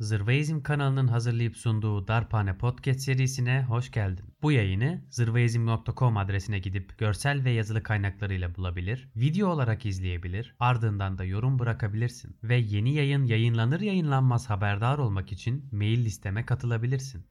Zırvaizm kanalının hazırlayıp sunduğu Darphane Podcast serisine hoş geldin. Bu yayını zırvaizm.com adresine gidip görsel ve yazılı kaynaklarıyla bulabilir, video olarak izleyebilir, ardından da yorum bırakabilirsin. Ve yeni yayın yayınlanır yayınlanmaz haberdar olmak için mail listeme katılabilirsin.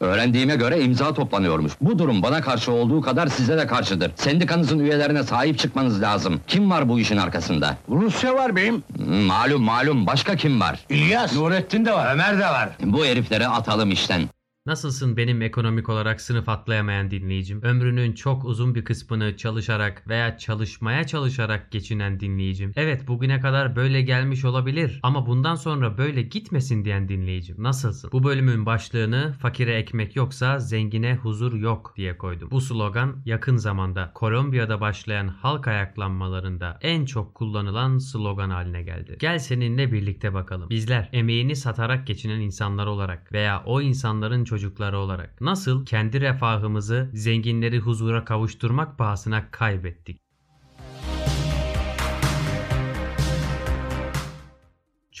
Öğrendiğime göre imza toplanıyormuş. Bu durum bana karşı olduğu kadar size de karşıdır. Sendikanızın üyelerine sahip çıkmanız lazım. Kim var bu işin arkasında? Rusya var beyim. Hmm, Malum malum başka kim var? İlyas. Nurettin de var. Ömer de var. Bu herifleri atalım işten. Nasılsın benim ekonomik olarak sınıf atlayamayan dinleyicim? Ömrünün çok uzun bir kısmını çalışarak veya çalışmaya çalışarak geçinen dinleyicim. Evet bugüne kadar böyle gelmiş olabilir ama bundan sonra böyle gitmesin diyen dinleyicim. Nasılsın? Bu bölümün başlığını fakire ekmek yoksa zengine huzur yok diye koydum. Bu slogan yakın zamanda Kolombiya'da başlayan halk ayaklanmalarında en çok kullanılan slogan haline geldi. Gel seninle birlikte bakalım. Bizler emeğini satarak geçinen insanlar olarak veya o insanların çocukları olarak nasıl kendi refahımızı zenginleri huzura kavuşturmak pahasına kaybettik?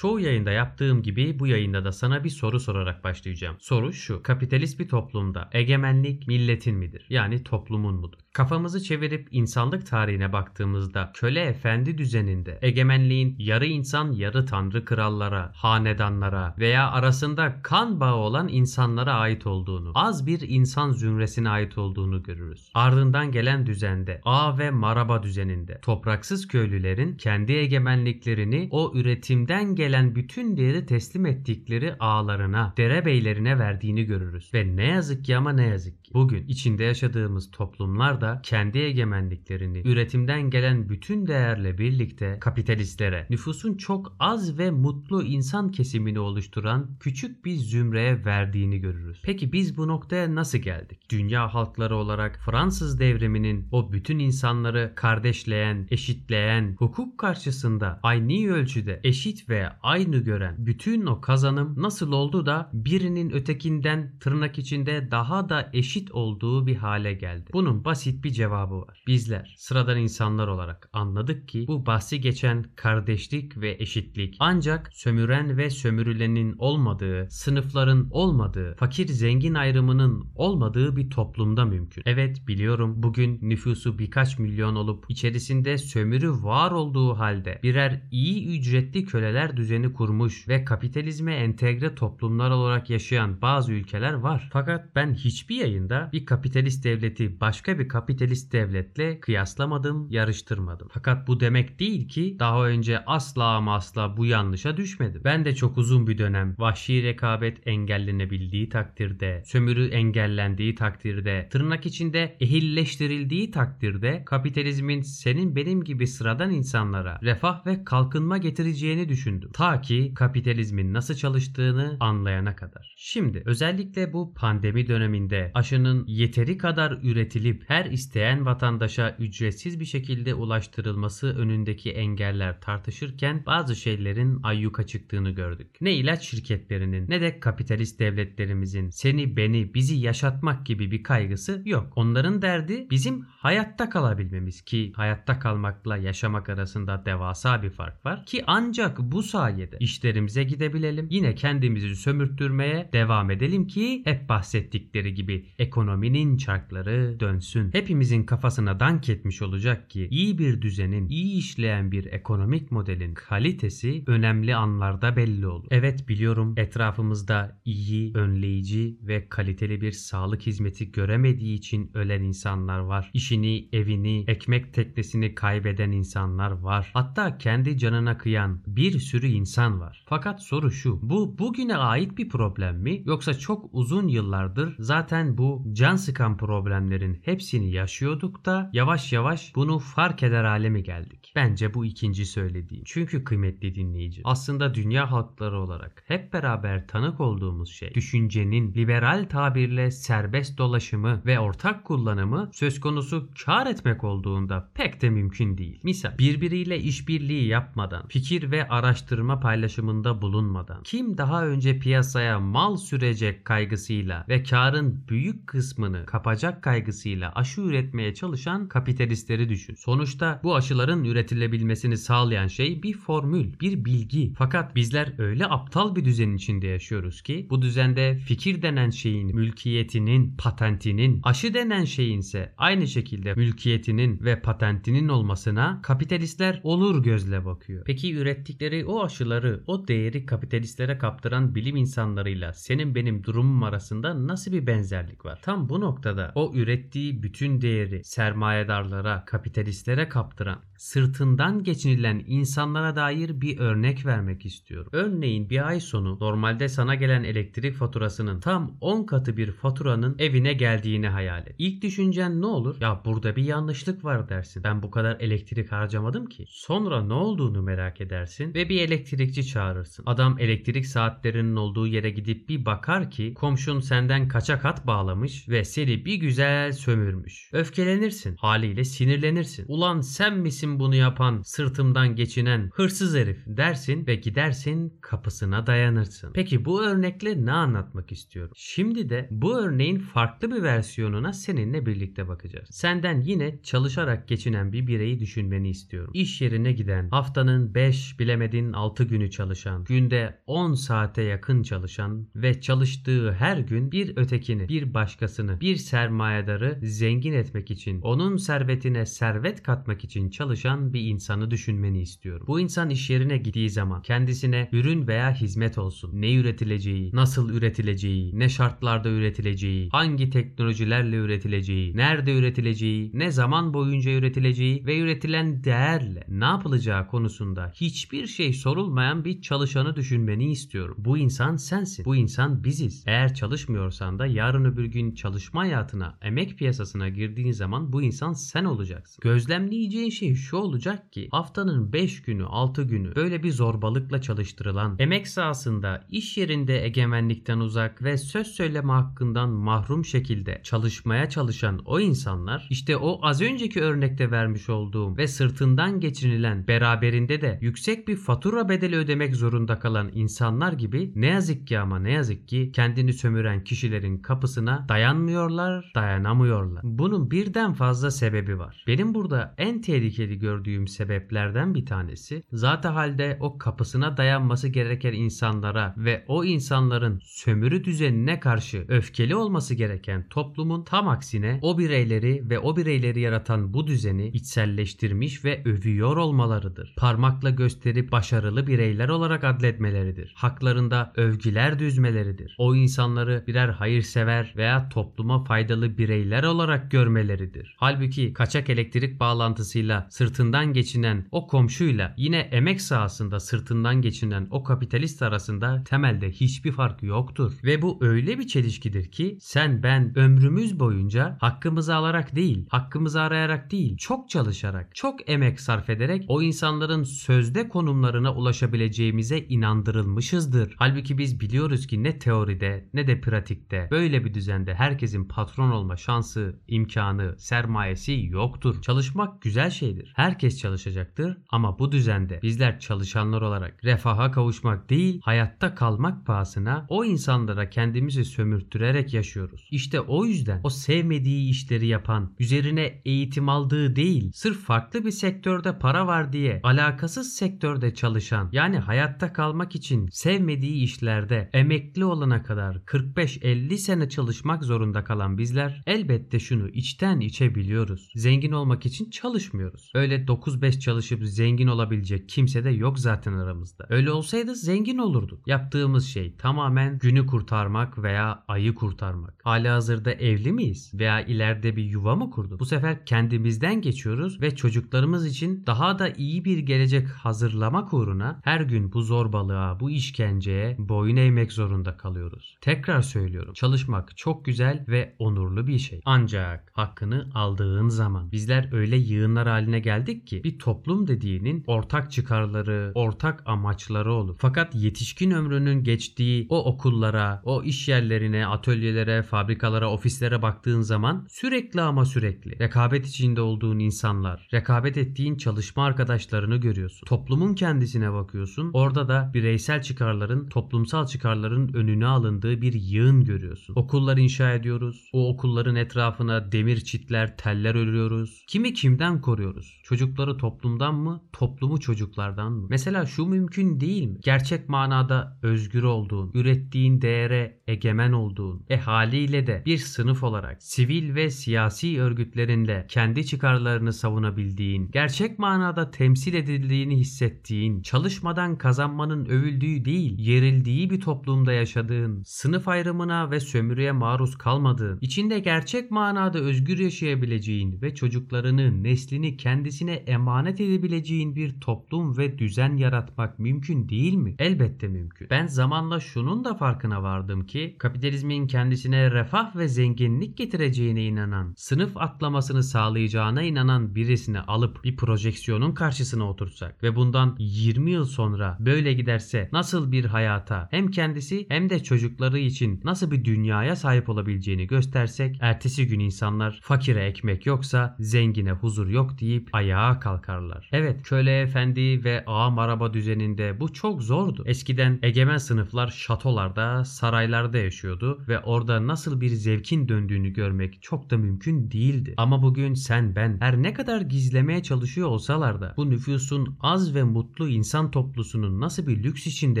Çoğu yayında yaptığım gibi bu yayında da sana bir soru sorarak başlayacağım. Soru şu. Kapitalist bir toplumda egemenlik milletin midir? Yani toplumun mudur? Kafamızı çevirip insanlık tarihine baktığımızda köle efendi düzeninde egemenliğin yarı insan yarı tanrı krallara, hanedanlara veya arasında kan bağı olan insanlara ait olduğunu, az bir insan zümresine ait olduğunu görürüz. Ardından gelen düzende A ve Maraba düzeninde topraksız köylülerin kendi egemenliklerini o üretimden gelen bütün değeri teslim ettikleri ağlarına, derebeylerine verdiğini görürüz. Ve ne yazık ki ama ne yazık ki bugün içinde yaşadığımız toplumlar da kendi egemenliklerini üretimden gelen bütün değerle birlikte kapitalistlere, nüfusun çok az ve mutlu insan kesimini oluşturan küçük bir zümreye verdiğini görürüz. Peki biz bu noktaya nasıl geldik? Dünya halkları olarak Fransız devriminin o bütün insanları kardeşleyen, eşitleyen, hukuk karşısında aynı ölçüde eşit ve aynı gören bütün o kazanım nasıl oldu da birinin ötekinden tırnak içinde daha da eşit olduğu bir hale geldi? Bunun basit bir cevabı var. Bizler sıradan insanlar olarak anladık ki bu bahsi geçen kardeşlik ve eşitlik ancak sömüren ve sömürülenin olmadığı, sınıfların olmadığı, fakir zengin ayrımının olmadığı bir toplumda mümkün. Evet biliyorum bugün nüfusu birkaç milyon olup içerisinde sömürü var olduğu halde birer iyi ücretli köleler düzeni kurmuş ve kapitalizme entegre toplumlar olarak yaşayan bazı ülkeler var. Fakat ben hiçbir yayında bir kapitalist devleti başka bir kapitalist devletle kıyaslamadım, yarıştırmadım. Fakat bu demek değil ki daha önce asla ama asla bu yanlışa düşmedim. Ben de çok uzun bir dönem vahşi rekabet engellenebildiği takdirde, sömürü engellendiği takdirde, tırnak içinde ehilleştirildiği takdirde kapitalizmin senin benim gibi sıradan insanlara refah ve kalkınma getireceğini düşündüm. Ta ki kapitalizmin nasıl çalıştığını anlayana kadar. Şimdi özellikle bu pandemi döneminde aşının yeteri kadar üretilip her isteyen vatandaşa ücretsiz bir şekilde ulaştırılması önündeki engeller tartışırken bazı şeylerin ayyuka çıktığını gördük. Ne ilaç şirketlerinin ne de kapitalist devletlerimizin seni beni bizi yaşatmak gibi bir kaygısı yok. Onların derdi bizim hayatta kalabilmemiz ki hayatta kalmakla yaşamak arasında devasa bir fark var ki ancak bu sayede işlerimize gidebilelim. Yine kendimizi sömürttürmeye devam edelim ki hep bahsettikleri gibi ekonominin çarkları dönsün. Hepimizin kafasına dank etmiş olacak ki iyi bir düzenin, iyi işleyen bir ekonomik modelin kalitesi önemli anlarda belli olur. Evet biliyorum etrafımızda iyi, önleyici ve kaliteli bir sağlık hizmeti göremediği için ölen insanlar var. İşini, evini, ekmek teknesini kaybeden insanlar var. Hatta kendi canına kıyan bir sürü insan var. Fakat soru şu. Bu bugüne ait bir problem mi? Yoksa çok uzun yıllardır zaten bu can sıkan problemlerin hepsini yaşıyorduk da yavaş yavaş bunu fark eder hale mi geldik? Bence bu ikinci söylediğim. Çünkü kıymetli dinleyici. Aslında dünya halkları olarak hep beraber tanık olduğumuz şey düşüncenin liberal tabirle serbest dolaşımı ve ortak kullanımı söz konusu kar etmek olduğunda pek de mümkün değil. Misal birbiriyle işbirliği yapmadan fikir ve araştırma kazanma paylaşımında bulunmadan, kim daha önce piyasaya mal sürecek kaygısıyla ve karın büyük kısmını kapacak kaygısıyla aşı üretmeye çalışan kapitalistleri düşün. Sonuçta bu aşıların üretilebilmesini sağlayan şey bir formül, bir bilgi. Fakat bizler öyle aptal bir düzenin içinde yaşıyoruz ki bu düzende fikir denen şeyin mülkiyetinin, patentinin, aşı denen şeyin ise aynı şekilde mülkiyetinin ve patentinin olmasına kapitalistler olur gözle bakıyor. Peki ürettikleri o aşıları, o değeri kapitalistlere kaptıran bilim insanlarıyla senin benim durumum arasında nasıl bir benzerlik var? Tam bu noktada o ürettiği bütün değeri sermayedarlara, kapitalistlere kaptıran, sırtından geçinilen insanlara dair bir örnek vermek istiyorum. Örneğin bir ay sonu normalde sana gelen elektrik faturasının tam 10 katı bir faturanın evine geldiğini hayal et. İlk düşüncen ne olur? Ya burada bir yanlışlık var dersin. Ben bu kadar elektrik harcamadım ki. Sonra ne olduğunu merak edersin ve bir elektrikçi çağırırsın. Adam elektrik saatlerinin olduğu yere gidip bir bakar ki komşun senden kaçak hat bağlamış ve seni bir güzel sömürmüş. Öfkelenirsin. Haliyle sinirlenirsin. Ulan sen misin bunu yapan, sırtımdan geçinen hırsız herif dersin ve gidersin kapısına dayanırsın. Peki bu örnekle ne anlatmak istiyorum? Şimdi de bu örneğin farklı bir versiyonuna seninle birlikte bakacağız. Senden yine çalışarak geçinen bir bireyi düşünmeni istiyorum. İş yerine giden, haftanın 5 bilemedin 6 günü çalışan, günde 10 saate yakın çalışan ve çalıştığı her gün bir ötekini, bir başkasını, bir sermayedarı zengin etmek için, onun servetine servet katmak için çalışan bir insanı düşünmeni istiyorum. Bu insan iş yerine gittiği zaman kendisine ürün veya hizmet olsun, ne üretileceği, nasıl üretileceği, ne şartlarda üretileceği, hangi teknolojilerle üretileceği, nerede üretileceği, ne zaman boyunca üretileceği ve üretilen değerle ne yapılacağı konusunda hiçbir şey sorulmayan bir çalışanı düşünmeni istiyorum. Bu insan sensin. Bu insan biziz. Eğer çalışmıyorsan da yarın öbür gün çalışma hayatına, emek piyasasına girdiğin zaman bu insan sen olacaksın. Gözlemleyeceğin şey şu olacak ki haftanın 5 günü, 6 günü böyle bir zorbalıkla çalıştırılan, emek sahasında, iş yerinde egemenlikten uzak ve söz söyleme hakkından mahrum şekilde çalışmaya çalışan o insanlar işte o az önceki örnekte vermiş olduğum ve sırtından geçinilen beraberinde de yüksek bir fatura bedeli ödemek zorunda kalan insanlar gibi ne yazık ki ama ne yazık ki kendini sömüren kişilerin kapısına dayanmıyorlar, dayanamıyorlar. Bunun birden fazla sebebi var. Benim burada en tehlikeli gördüğüm sebeplerden bir tanesi zaten halde o kapısına dayanması gereken insanlara ve o insanların sömürü düzenine karşı öfkeli olması gereken toplumun tam aksine o bireyleri ve o bireyleri yaratan bu düzeni içselleştirmiş ve övüyor olmalarıdır. Parmakla gösterip başarılı bireyler olarak adletmeleridir. Haklarında övgüler düzmeleridir. O insanları birer hayırsever veya topluma faydalı bireyler olarak görmeleridir. Halbuki kaçak elektrik bağlantısıyla sırtından geçinen o komşuyla yine emek sahasında sırtından geçinen o kapitalist arasında temelde hiçbir fark yoktur. Ve bu öyle bir çelişkidir ki sen ben ömrümüz boyunca hakkımızı alarak değil, hakkımızı arayarak değil, çok çalışarak, çok emek sarf ederek o insanların sözde konumlarına ulaşabileceğimize inandırılmışızdır. Halbuki biz biliyoruz ki ne teoride ne de pratikte böyle bir düzende herkesin patron olma şansı, imkanı, sermayesi yoktur. Çalışmak güzel şeydir. Herkes çalışacaktır ama bu düzende bizler çalışanlar olarak refaha kavuşmak değil, hayatta kalmak pahasına o insanlara kendimizi sömürttürerek yaşıyoruz. İşte o yüzden o sevmediği işleri yapan, üzerine eğitim aldığı değil, sırf farklı bir sektörde para var diye alakasız sektörde çalışan, yani hayatta kalmak için sevmediği işlerde emekli olana kadar 45-50 sene çalışmak zorunda kalan bizler elbette şunu içten içe biliyoruz. Zengin olmak için çalışmıyoruz. Öyle 9-5 çalışıp zengin olabilecek kimse de yok zaten aramızda. Öyle olsaydı zengin olurduk. Yaptığımız şey tamamen günü kurtarmak veya ayı kurtarmak. Hala hazırda evli miyiz? Veya ileride bir yuva mı kurduk? Bu sefer kendimizden geçiyoruz ve çocuklarımız için daha da iyi bir gelecek hazırlamak uğruna her gün bu zorbalığa, bu işkenceye boyun eğmek zorunda kalıyoruz. Tekrar söylüyorum. Çalışmak çok güzel ve onurlu bir şey. Ancak hakkını aldığın zaman bizler öyle yığınlar haline geldik ki bir toplum dediğinin ortak çıkarları, ortak amaçları olur. Fakat yetişkin ömrünün geçtiği o okullara, o iş yerlerine, atölyelere, fabrikalara, ofislere baktığın zaman sürekli ama sürekli rekabet içinde olduğun insanlar, rekabet ettiğin çalışma arkadaşlarını görüyorsun. Toplumun kendisine çevresine bakıyorsun. Orada da bireysel çıkarların, toplumsal çıkarların önüne alındığı bir yığın görüyorsun. Okullar inşa ediyoruz. O okulların etrafına demir çitler, teller örüyoruz. Kimi kimden koruyoruz? Çocukları toplumdan mı, toplumu çocuklardan mı? Mesela şu mümkün değil mi? Gerçek manada özgür olduğun, ürettiğin değere egemen olduğun, e haliyle de bir sınıf olarak sivil ve siyasi örgütlerinle kendi çıkarlarını savunabildiğin, gerçek manada temsil edildiğini hissettiğin, çalışmadan kazanmanın övüldüğü değil, yerildiği bir toplumda yaşadığın, sınıf ayrımına ve sömürüye maruz kalmadığın, içinde gerçek manada özgür yaşayabileceğin ve çocuklarını, neslini kendisine emanet edebileceğin bir toplum ve düzen yaratmak mümkün değil mi? Elbette mümkün. Ben zamanla şunun da farkına vardım ki kapitalizmin kendisine refah ve zenginlik getireceğine inanan, sınıf atlamasını sağlayacağına inanan birisini alıp bir projeksiyonun karşısına oturtsak ve bundan 20 yıl sonra böyle giderse nasıl bir hayata hem kendisi hem de çocukları için nasıl bir dünyaya sahip olabileceğini göstersek ertesi gün insanlar fakire ekmek yoksa zengine huzur yok deyip ayağa kalkarlar. Evet köle efendi ve ağam araba düzeninde bu çok zordu. Eskiden egemen sınıflar şatolarda, saraylarda yaşıyordu ve orada nasıl bir zevkin döndüğünü görmek çok da mümkün değildi. Ama bugün sen ben her ne kadar gizlemeye çalışıyor olsalar da bu nüfusun az ve mutlu insan toplusunun nasıl bir lüks içinde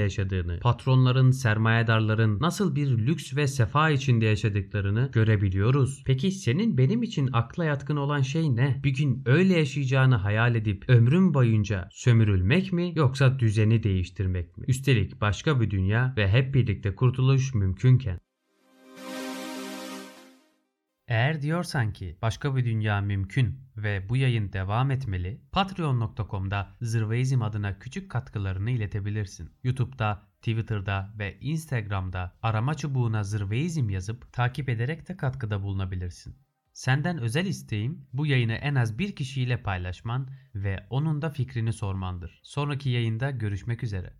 yaşadığını, patronların, sermayedarların nasıl bir lüks ve sefa içinde yaşadıklarını görebiliyoruz. Peki senin benim için akla yatkın olan şey ne? Bir gün öyle yaşayacağını hayal edip ömrüm boyunca sömürülmek mi yoksa düzeni değiştirmek mi? Üstelik başka bir dünya ve hep birlikte kurtuluş mümkünken. Eğer diyorsan ki başka bir dünya mümkün ve bu yayın devam etmeli, patreon.com'da Zırveizm adına küçük katkılarını iletebilirsin. YouTube'da, Twitter'da ve Instagram'da arama çubuğuna Zırveizm yazıp takip ederek de katkıda bulunabilirsin. Senden özel isteğim bu yayını en az bir kişiyle paylaşman ve onun da fikrini sormandır. Sonraki yayında görüşmek üzere.